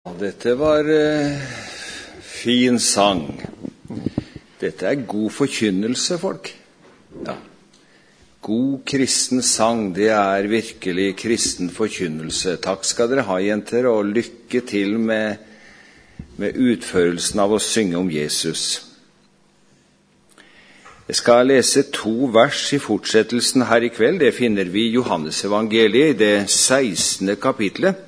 Dette var eh, fin sang. Dette er god forkynnelse, folk. Ja. God kristen sang, det er virkelig kristen forkynnelse. Takk skal dere ha, jenter, og lykke til med, med utførelsen av å synge om Jesus. Jeg skal lese to vers i fortsettelsen her i kveld. Det finner vi i Johannesevangeliet i det 16. kapitlet.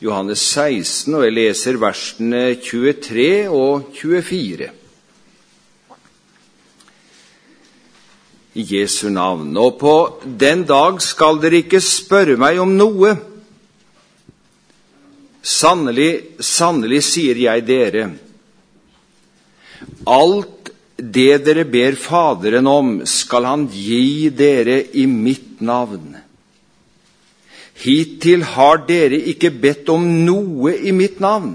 Johannes 16, og jeg leser versene 23 og 24. I Jesu navn. Og på den dag skal dere ikke spørre meg om noe. Sannelig, sannelig sier jeg dere, alt det dere ber Faderen om, skal Han gi dere i mitt navn. Hittil har dere ikke bedt om noe i mitt navn.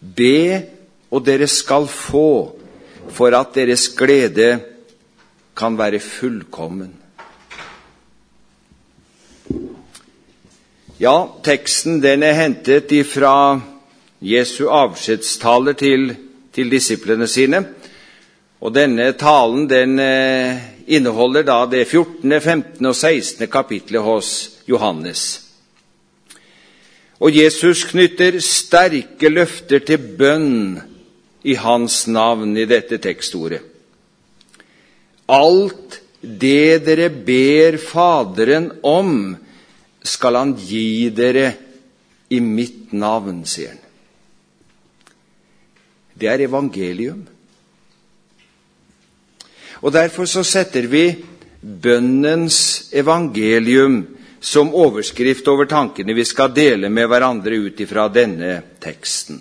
Be, og dere skal få, for at deres glede kan være fullkommen. Ja, teksten den er hentet ifra Jesu avskjedstaler til, til disiplene sine. Og denne talen den eh, inneholder da det 14., 15. og 16. kapitlet hos Johannes. Og Jesus knytter sterke løfter til bønn i hans navn i dette tekstordet. Alt det dere ber Faderen om, skal han gi dere i mitt navn, sier han. Det er evangelium. Og Derfor så setter vi bønnens evangelium som overskrift over tankene vi skal dele med hverandre ut ifra denne teksten.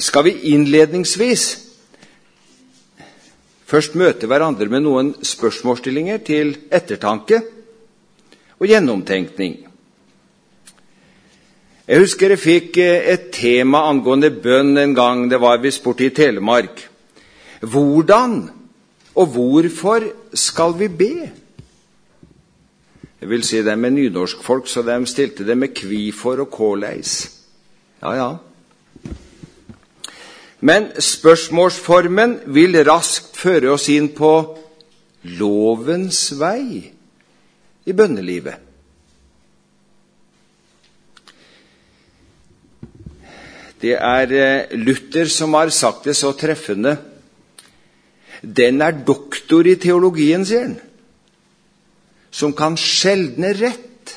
Skal vi innledningsvis først møte hverandre med noen spørsmålsstillinger til ettertanke og gjennomtenkning? Jeg husker jeg fikk et tema angående bønn en gang. Det var visst borte i Telemark. Hvordan og hvorfor skal vi be? Jeg vil si det med nynorskfolk, så de stilte det med kvifor og kåleis. Ja, ja. Men spørsmålsformen vil raskt føre oss inn på lovens vei i bønnelivet. Det er eh, Luther som har sagt det så treffende den er doktor i teologien, sier han, som kan skjelne rett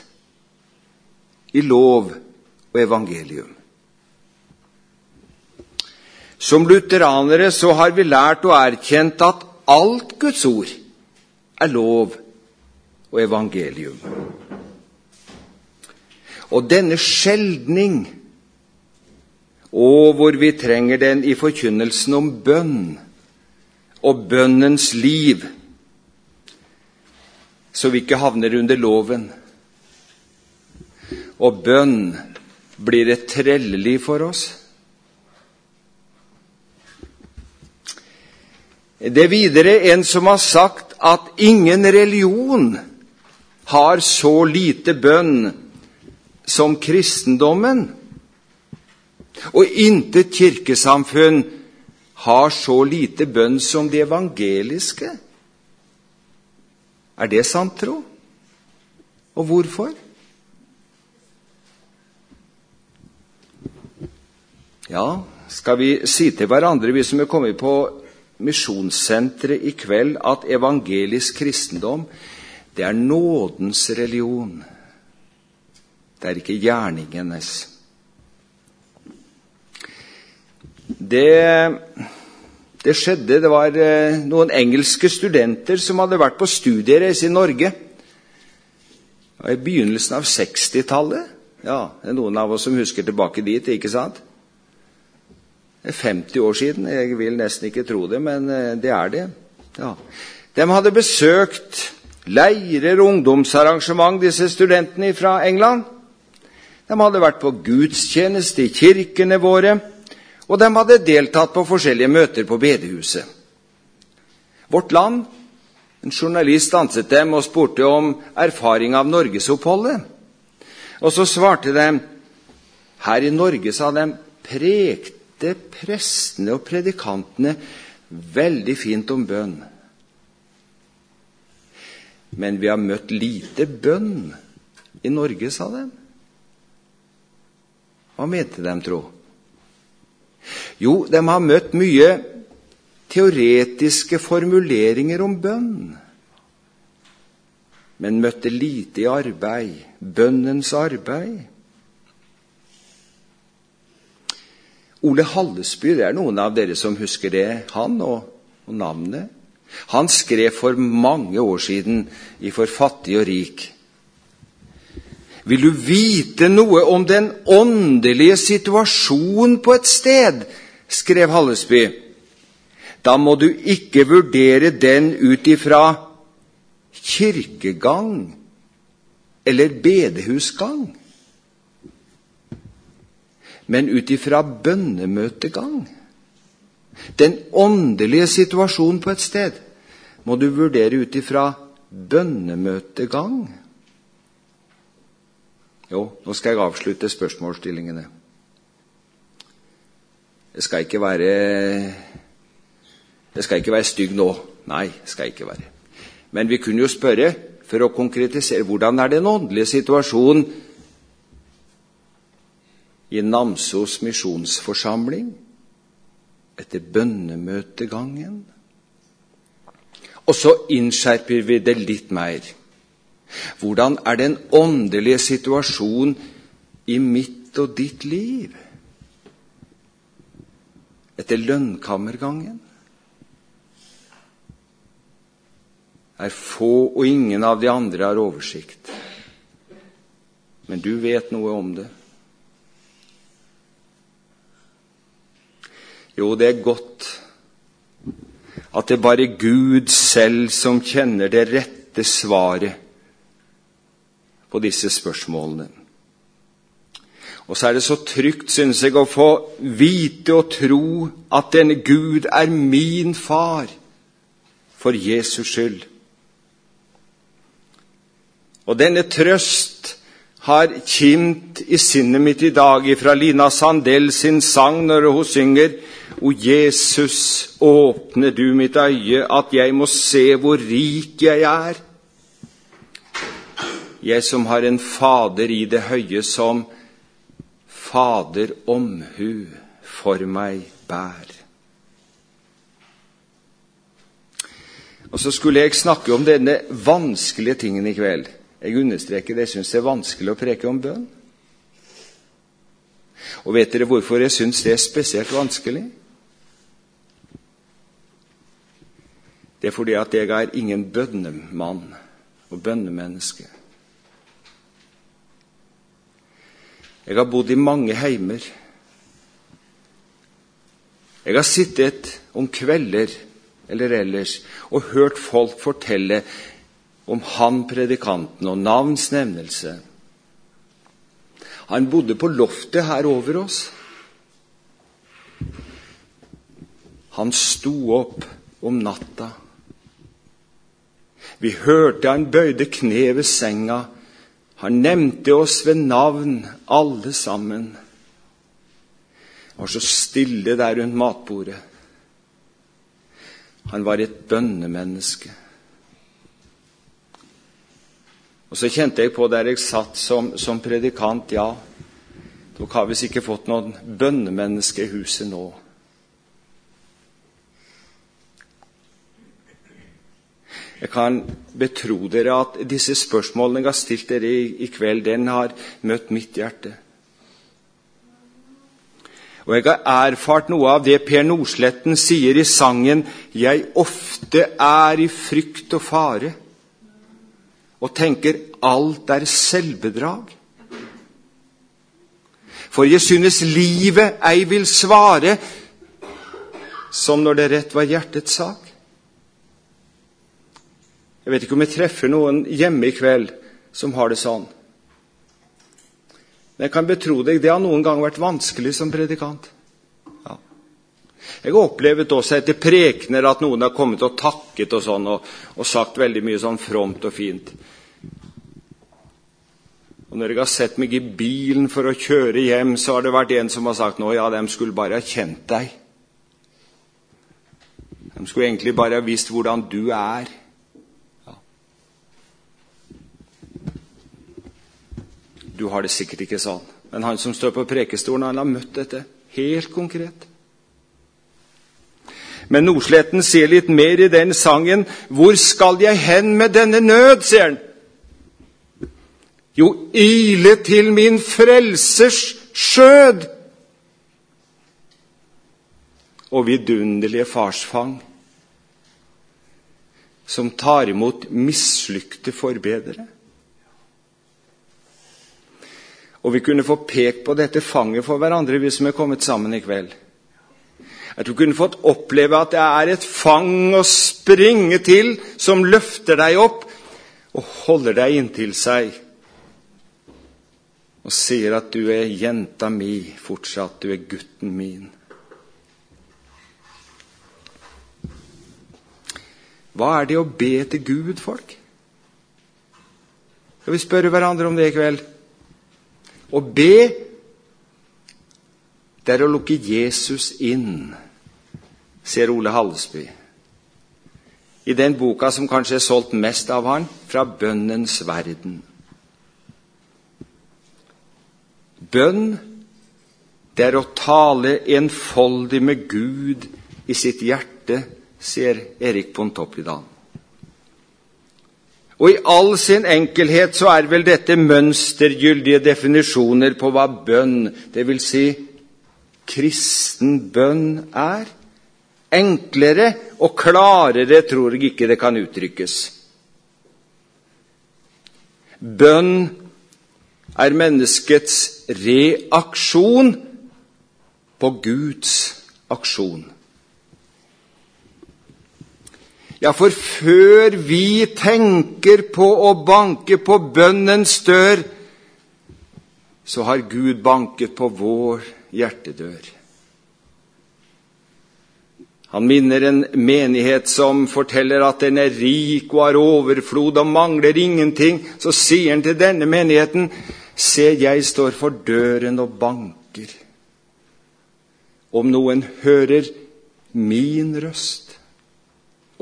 i lov og evangelium. Som lutheranere så har vi lært og erkjent at alt Guds ord er lov og evangelium. Og denne skjeldning og hvor vi trenger den i forkynnelsen om bønn, og bønnens liv, så vi ikke havner under loven. Og bønn blir et trelleliv for oss. Det er videre en som har sagt at ingen religion har så lite bønn som kristendommen, og intet kirkesamfunn har så lite bønn som de evangeliske? Er det sant tro? Og hvorfor? Ja, skal vi si til hverandre, vi som er kommet på misjonssenteret i kveld, at evangelisk kristendom det er nådens religion. Det er ikke gjerningenes. Det, det skjedde Det var eh, noen engelske studenter som hadde vært på studiereise i Norge. I begynnelsen av 60-tallet. Ja, det er noen av oss som husker tilbake dit, ikke sant? Det er 50 år siden. Jeg vil nesten ikke tro det, men eh, det er det. Ja. De hadde besøkt leirer og ungdomsarrangement, disse studentene fra England. De hadde vært på gudstjeneste i kirkene våre og de hadde deltatt på forskjellige møter på bedehuset. Vårt Land, en journalist stanset dem og spurte om erfaring av norgesoppholdet. Og så svarte de her i Norge sa de prekte prestene og predikantene veldig fint om bønn. Men vi har møtt lite bønn i Norge, sa de. Hva mente de, tro? Jo, de har møtt mye teoretiske formuleringer om bønn, men møtte lite i arbeid, bønnens arbeid. Ole Hallesby, det er noen av dere som husker det, han og, og navnet. Han skrev for mange år siden i For fattig og rik. Vil du vite noe om den åndelige situasjonen på et sted, skrev Hallesby, da må du ikke vurdere den ut ifra kirkegang eller bedehusgang, men ut ifra bønnemøtegang. Den åndelige situasjonen på et sted må du vurdere ut ifra bønnemøtegang. Jo, nå skal jeg avslutte spørsmålsstillingene. Det skal ikke være Jeg skal ikke være stygg nå. Nei, skal ikke være. Men vi kunne jo spørre, for å konkretisere, hvordan er den åndelige situasjonen i Namsos misjonsforsamling etter bønnemøtegangen? Og så innskjerper vi det litt mer. Hvordan er den åndelige situasjonen i mitt og ditt liv? Etter lønnkammergangen? Er få, og ingen av de andre har oversikt. Men du vet noe om det. Jo, det er godt at det er bare Gud selv som kjenner det rette svaret på disse spørsmålene. Og så er det så trygt, synes jeg, å få vite og tro at denne Gud er min far for Jesus skyld. Og denne trøst har kimt i sinnet mitt i dag fra Lina Sandell sin sang når hun synger O Jesus, åpne du mitt øye, at jeg må se hvor rik jeg er. Jeg som har en Fader i det høye, som Fader omhu for meg bær. Og så skulle jeg snakke om denne vanskelige tingen i kveld. Jeg understreker det, jeg syns det er vanskelig å preke om bønn. Og vet dere hvorfor jeg syns det er spesielt vanskelig? Det er fordi at jeg er ingen bønnemann og bønnemenneske. Jeg har bodd i mange heimer. Jeg har sittet om kvelder eller ellers og hørt folk fortelle om han predikanten og navnsnevnelse. Han bodde på loftet her over oss. Han sto opp om natta vi hørte han bøyde kne ved senga. Han nevnte oss ved navn, alle sammen. Han var så stille der rundt matbordet. Han var et bønnemenneske. Og så kjente jeg på der jeg satt som, som predikant ja, dere har visst ikke fått noen bønnemenneske i huset nå. Jeg kan betro dere at disse spørsmålene jeg har stilt dere i, i kveld, den har møtt mitt hjerte. Og jeg har erfart noe av det Per Nordsletten sier i sangen 'Jeg ofte er i frykt og fare', og tenker alt er selvbedrag. For jeg synes livet ei vil svare, som når det rett var hjertets sak. Jeg vet ikke om jeg treffer noen hjemme i kveld som har det sånn. Men jeg kan betro deg, det har noen gang vært vanskelig som predikant. Ja. Jeg har opplevd også etter prekener at noen har kommet og takket og sånn, og, og sagt veldig mye sånn fromt og fint. Og når jeg har sett meg i bilen for å kjøre hjem, så har det vært en som har sagt nå, ja, de skulle bare ha kjent deg. De skulle egentlig bare ha visst hvordan du er. Du har det sikkert ikke sånn, men han som står på prekestolen, han har møtt dette helt konkret. Men Nordsletten sier litt mer i den sangen. 'Hvor skal jeg hen med denne nød', sier han. Jo, ile til min frelsers skjød og vidunderlige farsfang, som tar imot mislykte forbedere. Og vi kunne få pekt på dette fanget for hverandre, vi som er kommet sammen i kveld. At du kunne fått oppleve at det er et fang å springe til som løfter deg opp og holder deg inntil seg og sier at du er jenta mi fortsatt, du er gutten min. Hva er det å be til Gud, folk? Skal vi spørre hverandre om det i kveld? Å be, det er å lukke Jesus inn, sier Ole Hallesby. I den boka som kanskje er solgt mest av han, Fra bønnens verden. Bønn, det er å tale enfoldig med Gud i sitt hjerte, sier Erik Pontoppidan. Og i all sin enkelhet så er vel dette mønstergyldige definisjoner på hva bønn, dvs. Si, kristen bønn, er. Enklere og klarere tror jeg ikke det kan uttrykkes. Bønn er menneskets reaksjon på Guds aksjon. Ja, for før vi tenker på å banke på bønnens dør, så har Gud banket på vår hjertedør. Han minner en menighet som forteller at den er rik og har overflod og mangler ingenting. Så sier han til denne menigheten Se, jeg står for døren og banker. Om noen hører min røst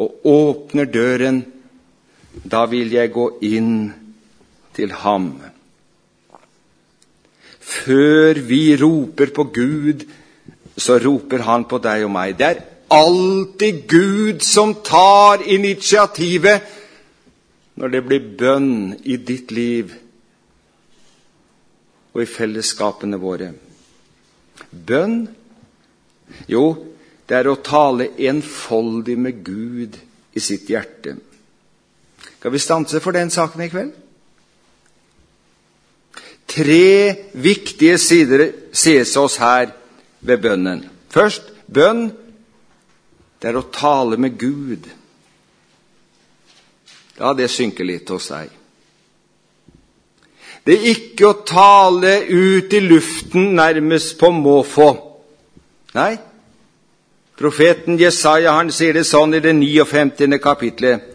og åpner døren, da vil jeg gå inn til ham. Før vi roper på Gud, så roper han på deg og meg. Det er alltid Gud som tar initiativet når det blir bønn i ditt liv og i fellesskapene våre. Bønn? Jo, det er å tale enfoldig med Gud i sitt hjerte. Skal vi stanse for den saken i kveld? Tre viktige sider sies oss her ved bønnen. Først bønn. Det er å tale med Gud. La det synke litt hos deg. Det er ikke å tale ut i luften nærmest på måfå. Nei, profeten Jesaja han sier det sånn i det 59. kapitlet.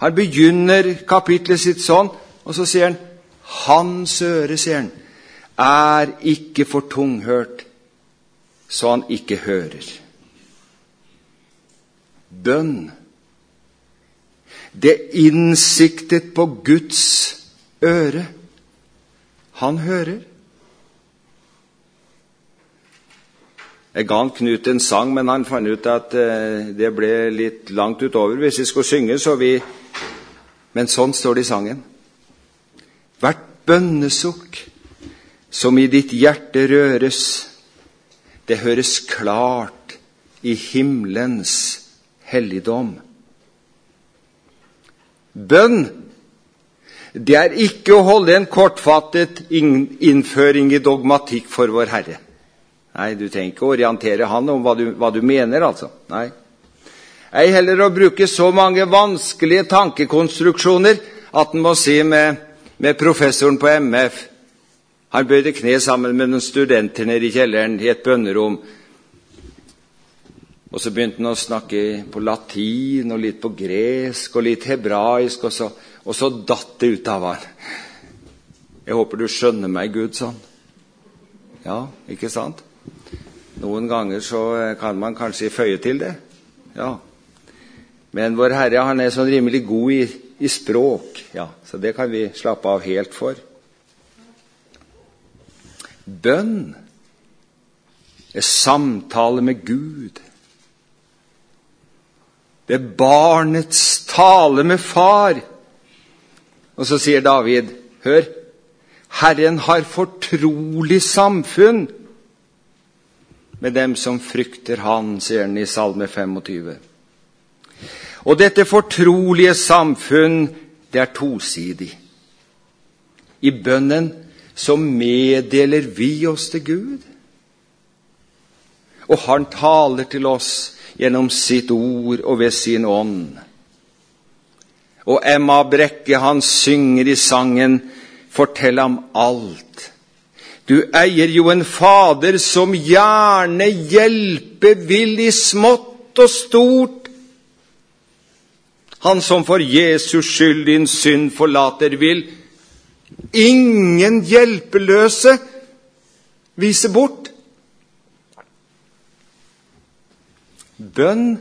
Han begynner kapitlet sitt sånn, og så sier han Hans øre, sier han, er ikke for tunghørt, så han ikke hører. Bønn. Det innsiktet på Guds øre. Han hører. Jeg ga han Knut en sang, men han fant ut at eh, det ble litt langt utover hvis vi skulle synge, så vi Men sånn står det i sangen. Hvert bønnesukk som i ditt hjerte røres, det høres klart i himmelens helligdom. Bønn det er ikke å holde en kortfattet innføring i dogmatikk for vår Herre. Nei, du trenger ikke å orientere Han om hva du, hva du mener, altså. Nei. Ei heller å bruke så mange vanskelige tankekonstruksjoner at en må si med, med professoren på MF Han bøyde kne sammen med noen studenter nede i kjelleren i et bønnerom. Og så begynte han å snakke på latin og litt på gresk og litt hebraisk. og så og så datt det ut av han. Jeg håper du skjønner meg, Gud, sånn. Ja, ikke sant? Noen ganger så kan man kanskje føye til det. Ja. Men vår Herre han er sånn rimelig god i, i språk, ja, så det kan vi slappe av helt for. Bønn er samtale med Gud. Det er barnets tale med far. Og så sier David, hør, Herren har fortrolig samfunn med dem som frykter Han, sier han i Salme 25. Og dette fortrolige samfunn, det er tosidig. I bønnen så meddeler vi oss til Gud. Og Han taler til oss gjennom sitt ord og ved sin ånd. Og Emma Brekke, han synger i sangen 'Fortell ham alt'. Du eier jo en fader som gjerne hjelpe vil i smått og stort. Han som for Jesus skyld din synd forlater vil. Ingen hjelpeløse vise bort. Bønn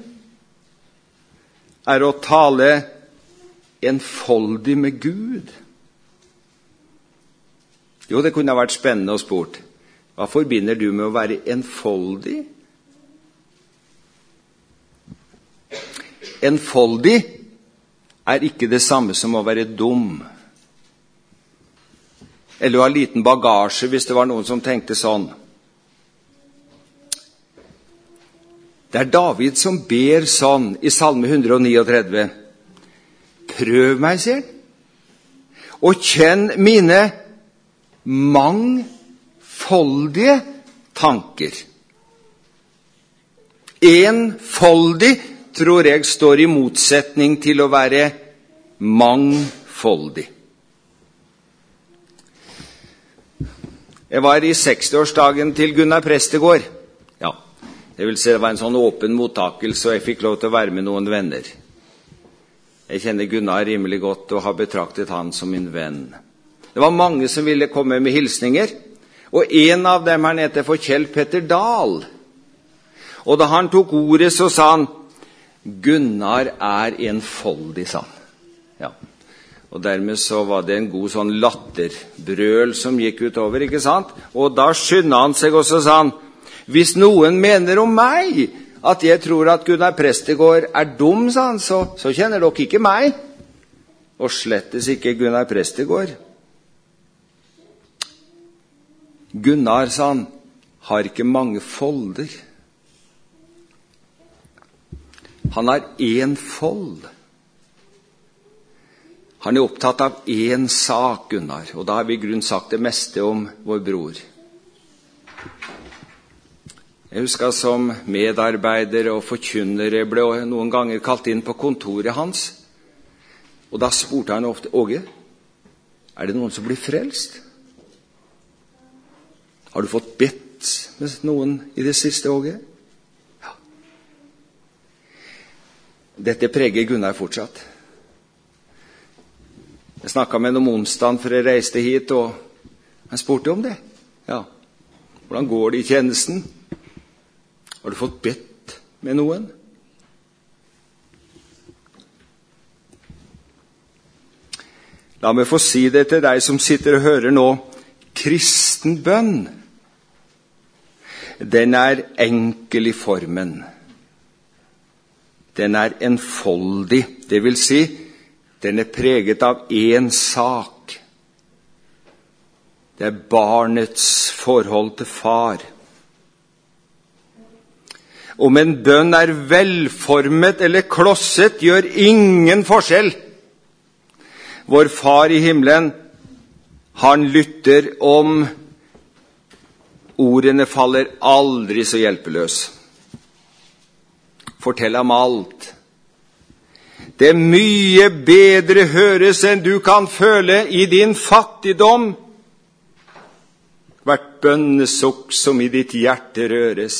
er å tale enfoldig med Gud. Jo, det kunne ha vært spennende å spurt. Hva forbinder du med å være enfoldig? Enfoldig er ikke det samme som å være dum. Eller å ha liten bagasje, hvis det var noen som tenkte sånn. Det er David som ber sånn i Salme 139. Prøv meg, sier han, og kjenn mine mangfoldige tanker. Enfoldig tror jeg står i motsetning til å være mangfoldig. Jeg var i 60-årsdagen til Gunnar Prestegård. Ja, det vil si det var en sånn åpen mottakelse, og jeg fikk lov til å være med noen venner. Jeg kjenner Gunnar rimelig godt og har betraktet han som min venn. Det var mange som ville komme med hilsninger, og en av dem her heter for Kjell Petter Dahl. Og da han tok ordet, så sa han Gunnar er enfoldig, sa han. Ja. Og dermed så var det en god sånn latterbrøl som gikk utover, ikke sant? Og da skynda han seg, og så sa han Hvis noen mener om meg at jeg tror at Gunnar Prestegård er dum, sa han, så, så kjenner dere ikke meg. Og slettes ikke Gunnar Prestegård. Gunnar, sa han, har ikke mange folder. Han har én fold. Han er opptatt av én sak, Gunnar, og da har vi i grunn sagt det meste om vår bror. Jeg husker som medarbeider og forkynner ble noen ganger kalt inn på kontoret hans. Og da spurte han ofte Åge, er det noen som blir frelst. Har du fått bedt med noen i det siste, Åge? Ja. Dette preger Gunnar fortsatt. Jeg snakka med ham om onsdagen før jeg reiste hit, og han spurte om det. Ja. Hvordan går det i tjenesten? Har du fått bedt med noen? La meg få si det til deg som sitter og hører nå. Kristen bønn, den er enkel i formen. Den er enfoldig, det vil si, den er preget av én sak. Det er barnets forhold til far. Om en bønn er velformet eller klosset, gjør ingen forskjell. Vår Far i himmelen, han lytter om ordene faller aldri så hjelpeløs. Fortell ham alt. Det mye bedre høres enn du kan føle i din fattigdom. Hvert bønnesukk som i ditt hjerte røres.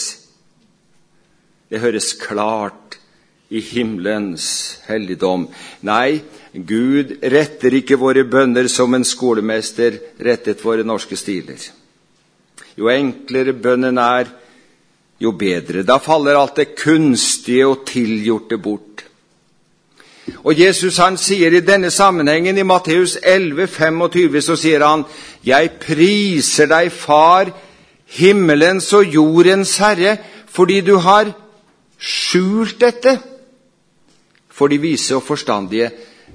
Det høres klart i himmelens helligdom. Nei, Gud retter ikke våre bønner som en skolemester rettet våre norske stiler. Jo enklere bønnen er, jo bedre. Da faller alt det kunstige og tilgjorte bort. Og Jesus han sier i denne sammenhengen, i Matteus 11, 25, så sier han, Jeg priser deg, Far, himmelens og jordens Herre, fordi du har skjult dette for de vise og forstandige,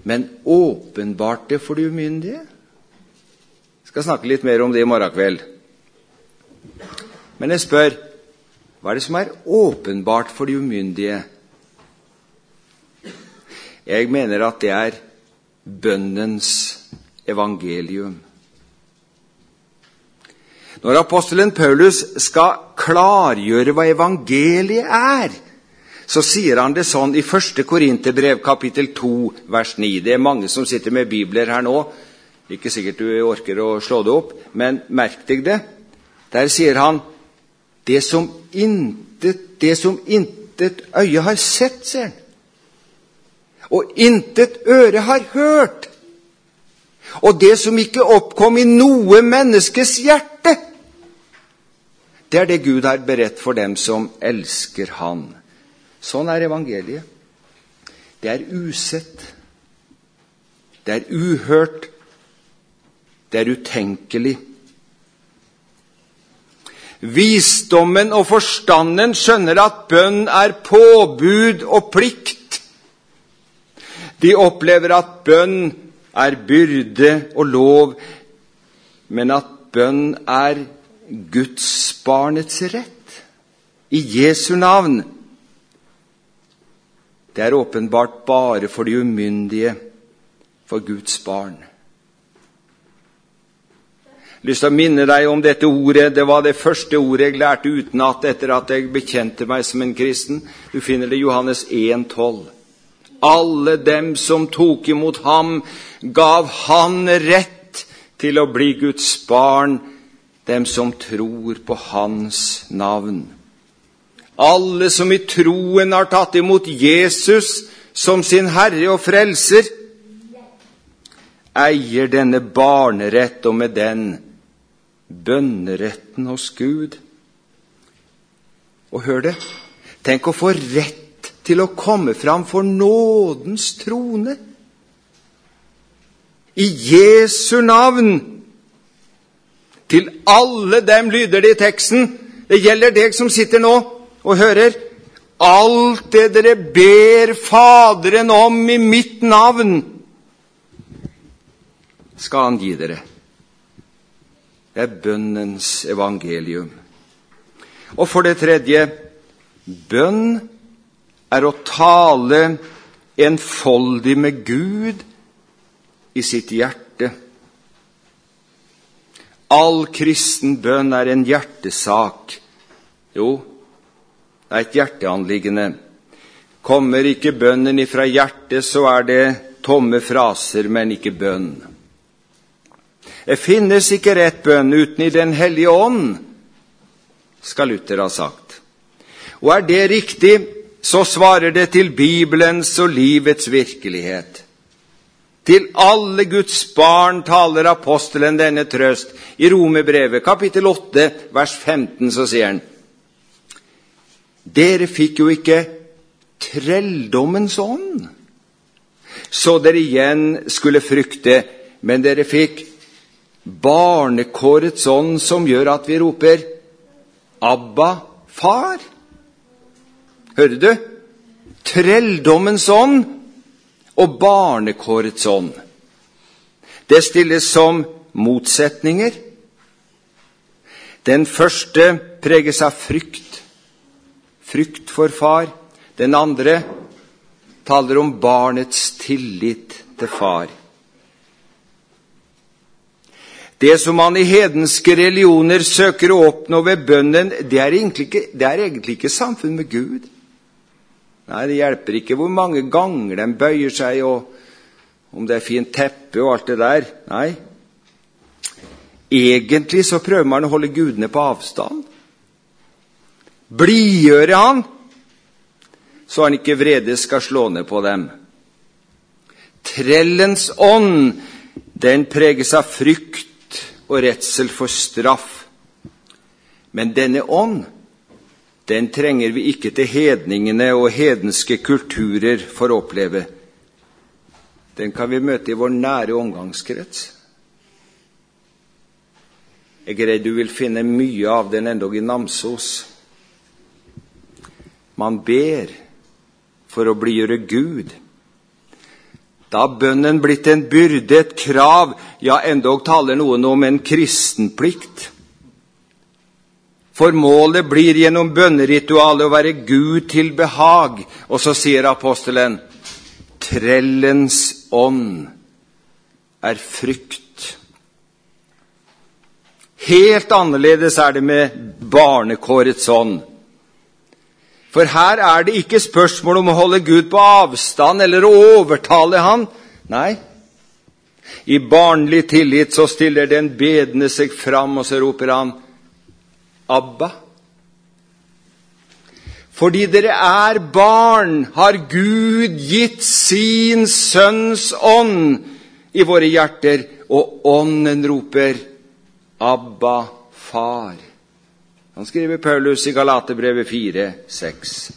men åpenbart det for de umyndige. Jeg skal snakke litt mer om det i morgen kveld. Men jeg spør hva er det som er åpenbart for de umyndige? Jeg mener at det er bønnens evangelium. Når apostelen Paulus skal klargjøre hva evangeliet er, så sier han det sånn i 1. Korinterbrev kapittel 2 vers 9. Det er mange som sitter med bibler her nå. Ikke sikkert du orker å slå det opp, men merk deg det. Der sier han det som intet, det som intet øye har sett, sier han. Og intet øre har hørt. Og det som ikke oppkom i noe menneskes hjerte, det er det Gud har beredt for dem som elsker Han. Sånn er evangeliet. Det er usett. Det er uhørt. Det er utenkelig. Visdommen og forstanden skjønner at bønn er påbud og plikt. De opplever at bønn er byrde og lov, men at bønn er gudsbarnets rett i Jesu navn. Det er åpenbart bare for de umyndige, for Guds barn. Lyst til å minne deg om dette ordet. Det var det første ordet jeg lærte utenat etter at jeg bekjente meg som en kristen. Du finner det i Johannes 1,12. Alle dem som tok imot ham, gav han rett til å bli Guds barn, dem som tror på hans navn. Alle som i troen har tatt imot Jesus som sin Herre og Frelser, eier denne barnerett, og med den bønneretten hos Gud. Og hør det, tenk å få rett til å komme fram for nådens trone. I Jesu navn. Til alle dem lyder det i teksten. Det gjelder deg som sitter nå og hører alt det dere ber Faderen om i mitt navn, skal han gi dere. Er bønnens evangelium. Og for det tredje bønn er å tale enfoldig med Gud i sitt hjerte. All kristen bønn er en hjertesak. Jo, det er et hjerteanliggende. Kommer ikke bønnen ifra hjertet, så er det tomme fraser, men ikke bønn. Det finnes ikke rett bønn uten i Den hellige ånd, skal Luther ha sagt. Og er det riktig, så svarer det til Bibelens og livets virkelighet. Til alle Guds barn taler apostelen denne trøst. I Romerbrevet kapittel 8 vers 15 så sier han dere fikk jo ikke trelldommens ånd, så dere igjen skulle frykte, men dere fikk barnekårets ånd, som gjør at vi roper Abba, far. Hører du? Trelldommens ånd og barnekårets ånd. Det stilles som motsetninger. Den første preges av frykt frykt for far. Den andre taler om barnets tillit til far. Det som man i hedenske religioner søker å oppnå ved bønnen, det er egentlig ikke, er egentlig ikke samfunn med Gud. Nei, Det hjelper ikke hvor mange ganger de bøyer seg, og om det er fint teppe og alt det der. Nei. Egentlig så prøver man å holde gudene på avstand blidgjøre han, så han ikke vrede skal slå ned på dem. Trellens ånd, den preges av frykt og redsel for straff. Men denne ånd, den trenger vi ikke til hedningene og hedenske kulturer for å oppleve. Den kan vi møte i vår nære omgangskrets. Jeg er redd du vil finne mye av den endog i Namsos. Man ber for å blidgjøre Gud. Da har bønnen blitt en byrde, et krav, ja, endog taler noen om en kristenplikt. For målet blir gjennom bønneritualet å være Gud til behag. Og så sier apostelen trellens ånd er frykt. Helt annerledes er det med barnekårets ånd. For her er det ikke spørsmål om å holde Gud på avstand eller å overtale Han. Nei, i barnlig tillit så stiller den bedende seg fram, og så roper han Abba. Fordi dere er barn, har Gud gitt sin Sønns ånd i våre hjerter, og Ånden roper Abba, Far. Han skriver Paulus i Galaterbrevet 4, 6.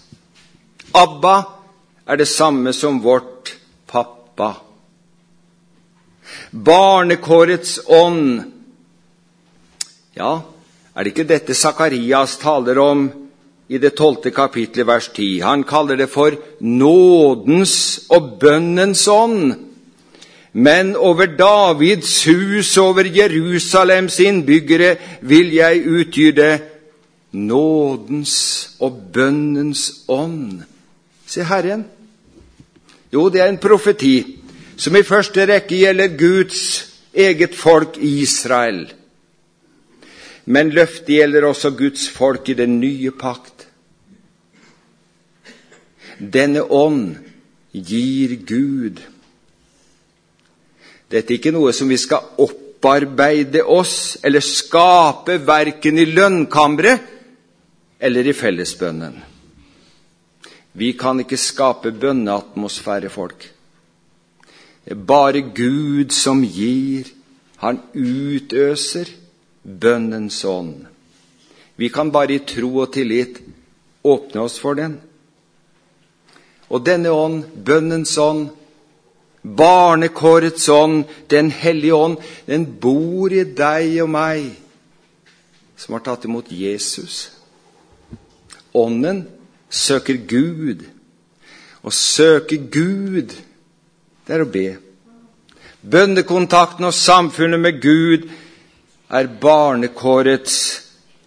Abba er det samme som vårt pappa. Barnekårets ånd. Ja, er det ikke dette Sakarias taler om i det tolvte kapitlet, vers 10? Han kaller det for nådens og bønnens ånd. Men over Davids hus, over Jerusalems innbyggere, vil jeg utgyte nådens og bønnens ånd. Se Herren. Jo, det er en profeti som i første rekke gjelder Guds eget folk Israel. Men løftet gjelder også Guds folk i den nye pakt. Denne ånd gir Gud. Dette er ikke noe som vi skal opparbeide oss eller skape verken i lønnkammeret eller i fellesbønnen. Vi kan ikke skape bønneatmosfære, folk. Det er bare Gud som gir. Han utøser bønnens ånd. Vi kan bare i tro og tillit åpne oss for den. Og denne ånd, bønnens ånd, barnekårets ånd, Den hellige ånd, den bor i deg og meg som har tatt imot Jesus. Ånden søker Gud. Å søke Gud, det er å be. Bønnekontakten og samfunnet med Gud er barnekårets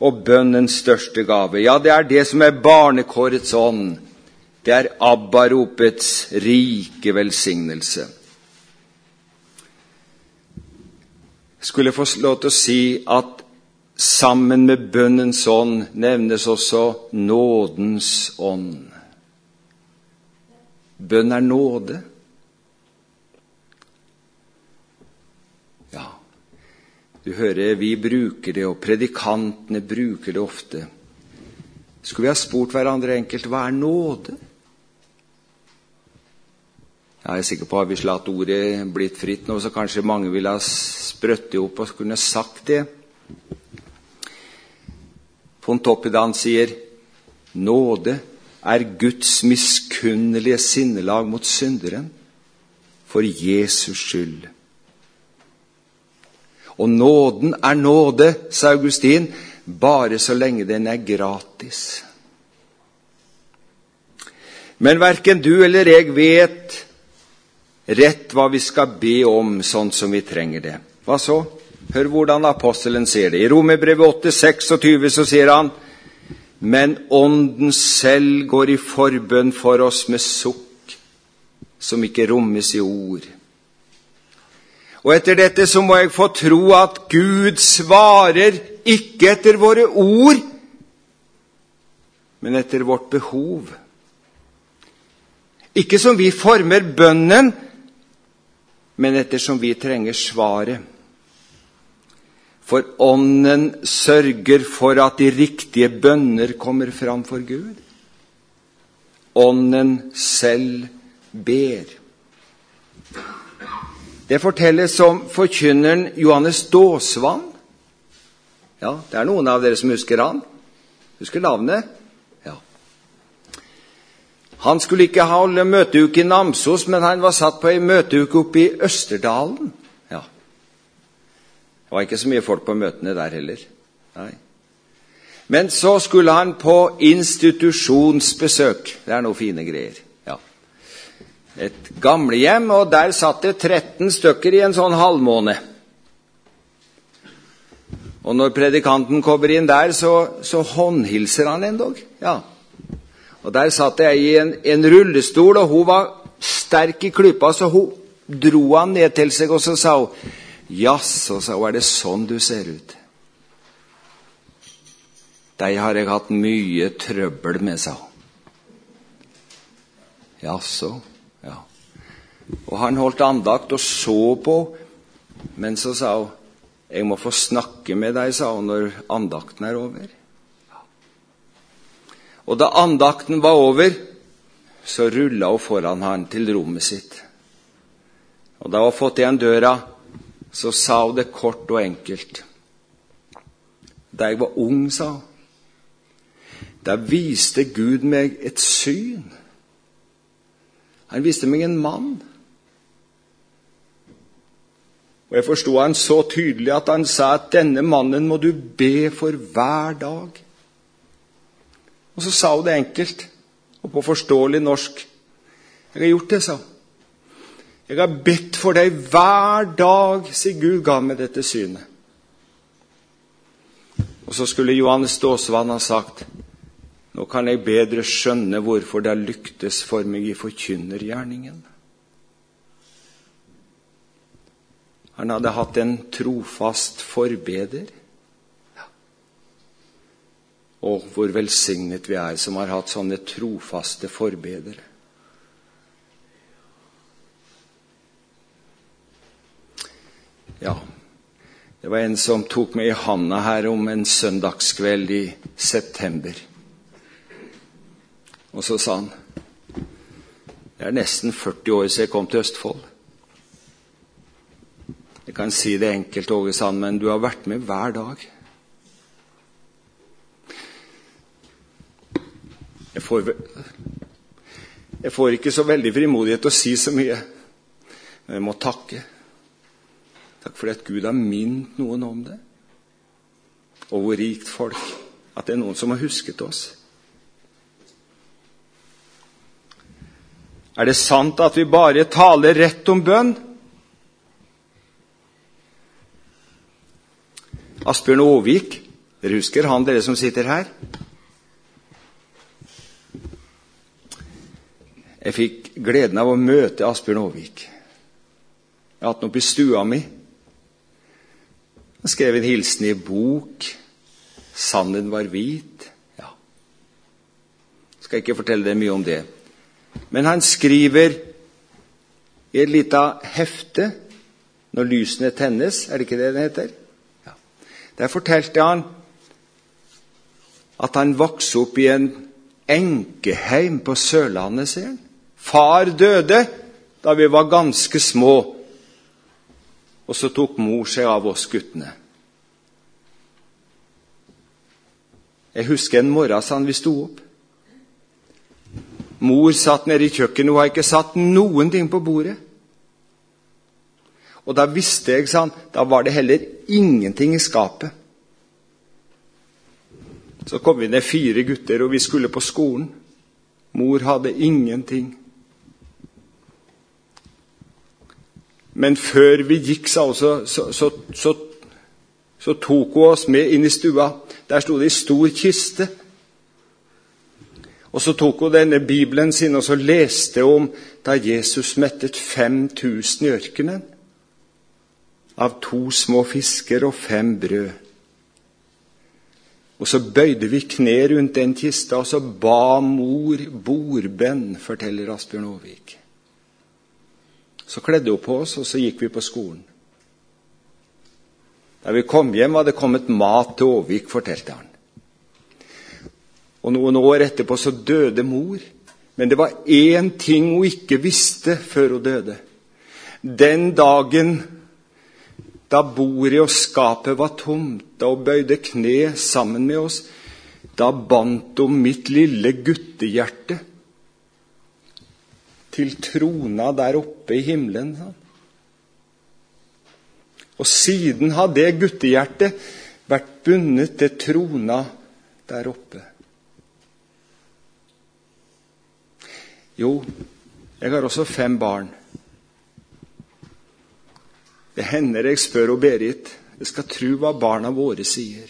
og bønnens største gave. Ja, det er det som er barnekårets ånd. Det er Abba-ropets rike velsignelse. Jeg skulle få lov til å si at Sammen med bønnens ånd nevnes også nådens ånd. Bønn er nåde. Ja, du hører vi bruker det, og predikantene bruker det ofte. Skulle vi ha spurt hverandre enkelt hva er nåde? Jeg er sikker på at Hvis vi latt ordet blitt fritt nå, så kanskje mange ville ha sprøttet opp og kunne sagt det. Pontoppidan sier nåde er Guds miskunnelige sinnelag mot synderen for Jesus skyld. Og nåden er nåde, sa Augustin, bare så lenge den er gratis. Men verken du eller jeg vet rett hva vi skal be om sånn som vi trenger det. Hva så? Hør hvordan apostelen ser det. I Romerbrevet 8, 26 så sier han men Ånden selv går i forbønn for oss med sukk som ikke rommes i ord. Og etter dette så må jeg få tro at Gud svarer ikke etter våre ord, men etter vårt behov. Ikke som vi former bønnen, men ettersom vi trenger svaret. For Ånden sørger for at de riktige bønner kommer fram for Gud. Ånden selv ber. Det fortelles om forkynneren Johannes Dåsvann. Ja, det er noen av dere som husker han. Husker navnet? Ja. Han skulle ikke holde møteuke i Namsos, men han var satt på ei møteuke oppe i Østerdalen. Det var ikke så mye folk på møtene der heller. Nei. Men så skulle han på institusjonsbesøk. Det er noe fine greier. Ja. Et gamlehjem, og der satt det 13 stykker i en sånn halvmåne. Og når predikanten kommer inn der, så, så håndhilser han endog. Ja. Og der satt jeg i en, en, rullestol, og hun var sterk i klypa, så hun dro han ned til seg, og så sa hun Jaså, sa hun, er det sånn du ser ut? Deg har jeg hatt mye trøbbel med, sa hun. Jaså, ja. Og han holdt andakt og så på, men så sa hun, jeg må få snakke med deg, sa hun når andakten er over. Og da andakten var over, så rulla hun foran han til rommet sitt. Og da hun fått igjen døra, så sa hun det kort og enkelt. Da jeg var ung, sa hun, da viste Gud meg et syn. Han viste meg en mann. Og Jeg forsto han så tydelig at han sa at denne mannen må du be for hver dag. Og så sa hun det enkelt og på forståelig norsk. Jeg har gjort det, sa hun. Jeg har bedt for deg hver dag siden Gud ga meg dette synet. Og så skulle Johannes Ståsvann ha sagt nå kan jeg bedre skjønne hvorfor det har lyktes for meg i forkynnergjerningen. Han hadde hatt en trofast forbeder. Og hvor velsignet vi er som har hatt sånne trofaste forbedere. Ja, det var en som tok meg i handa her om en søndagskveld i september. Og så sa han Det er nesten 40 år siden jeg kom til Østfold. Jeg kan si det enkelt, Åge Sand, men du har vært med hver dag. Jeg får, jeg får ikke så veldig frimodighet til å si så mye, men jeg må takke. Takk for at Gud har minnet noen om det. Og hvor rikt folk. At det er noen som har husket oss. Er det sant at vi bare taler rett om bønn? Asbjørn Aavik, dere husker han dere som sitter her? Jeg fikk gleden av å møte Asbjørn Aavik. Jeg har hatt han oppe i stua mi. Han skrev en hilsen i bok. 'Sanden var hvit'. Ja. Skal ikke fortelle deg mye om det. Men han skriver i et lite hefte når lysene tennes. Er det ikke det den heter? Ja. Der fortalte han at han vokste opp i en enkeheim på Sørlandet, sier han. Far døde da vi var ganske små, og så tok mor seg av oss guttene. Jeg husker en morgen sa han vi sto opp. Mor satt nede i kjøkkenet, hun har ikke satt noen ting på bordet. Og da visste jeg, sa han, da var det heller ingenting i skapet. Så kom vi ned fire gutter, og vi skulle på skolen. Mor hadde ingenting. Men før vi gikk, sa hun, så, så, så, så, tok hun oss med inn i stua. Der sto det ei stor kiste. Og så tok hun denne bibelen sin og så leste hun om da Jesus mettet 5000 i ørkenen av to små fisker og fem brød. Og så bøyde vi kne rundt den kista, og så ba mor bordbønn, forteller Asbjørn Aavik. Så kledde hun på oss, og så gikk vi på skolen. Da vi kom hjem, var det kommet mat til Åvik, fortalte han. Og noen år etterpå så døde mor. Men det var én ting hun ikke visste før hun døde. Den dagen da bordet og skapet var tomt, da hun bøyde kne sammen med oss, da bandt hun mitt lille guttehjerte til trona der oppe i himmelen. Og siden har det guttehjertet vært bundet til trona der oppe. Jo, jeg har også fem barn. Det hender jeg spør og Berit jeg skal tro hva barna våre sier.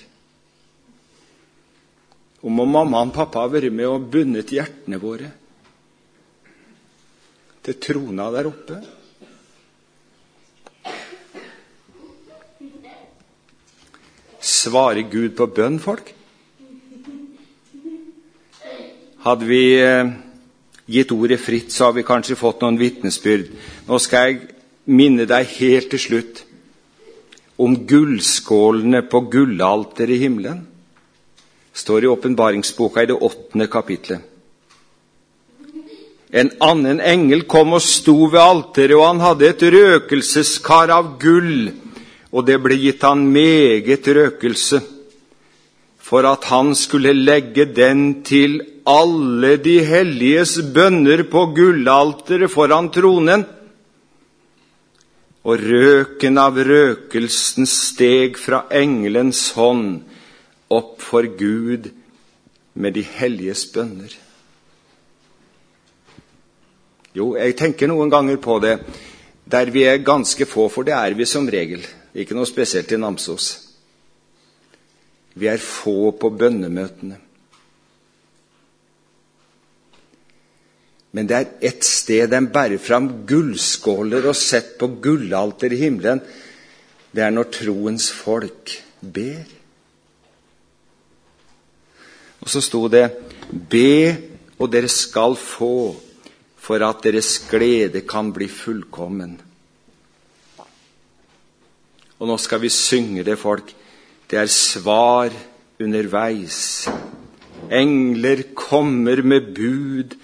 Om mamma og pappa har vært med og bundet hjertene våre til trona der oppe. Svarer Gud på bønn, folk? Hadde vi eh, gitt ordet fritt, så har vi kanskje fått noen vitnesbyrd. Nå skal jeg minne deg helt til slutt om gullskålene på gullalteret i himmelen. står i åpenbaringsboka i det åttende kapitlet. En annen engel kom og sto ved alteret, og han hadde et røkelseskar av gull, og det ble gitt han meget røkelse, for at han skulle legge den til alle de helliges bønner på gullalteret foran tronen. Og røken av røkelsen steg fra engelens hånd opp for Gud med de helliges bønner. Jo, jeg tenker noen ganger på det der vi er ganske få, for det er vi som regel. Ikke noe spesielt i Namsos. Vi er få på bønnemøtene. Men det er ett sted de bærer fram gullskåler og setter på gullalter i himmelen. Det er når troens folk ber. Og så sto det 'Be, og dere skal få, for at deres glede kan bli fullkommen'. Og nå skal vi synge det, folk. Det er svar underveis. Engler kommer med bud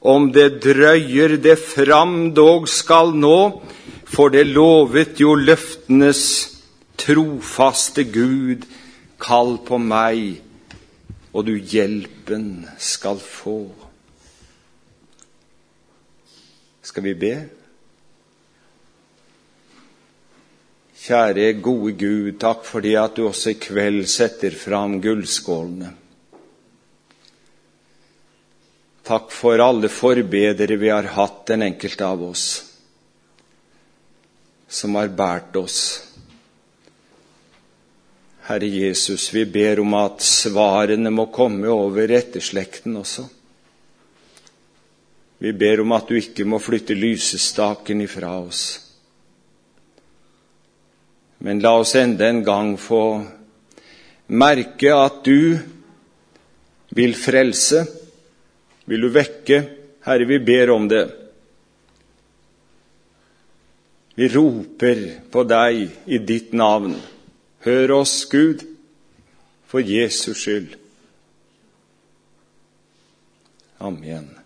om det drøyer det fram dog skal nå, for det lovet jo løftenes trofaste Gud, kall på meg, og du hjelpen skal få. Skal vi be? Kjære, gode Gud, takk fordi at du også i kveld setter fram gullskålene. Takk for alle forbedere vi har hatt, den enkelte av oss, som har båret oss. Herre Jesus, vi ber om at svarene må komme over etterslekten også. Vi ber om at du ikke må flytte lysestaken ifra oss. Men la oss enda en gang få merke at du vil frelse vil du vekke? Herre, vi ber om det. Vi roper på deg i ditt navn. Hør oss, Gud, for Jesus skyld. Amen.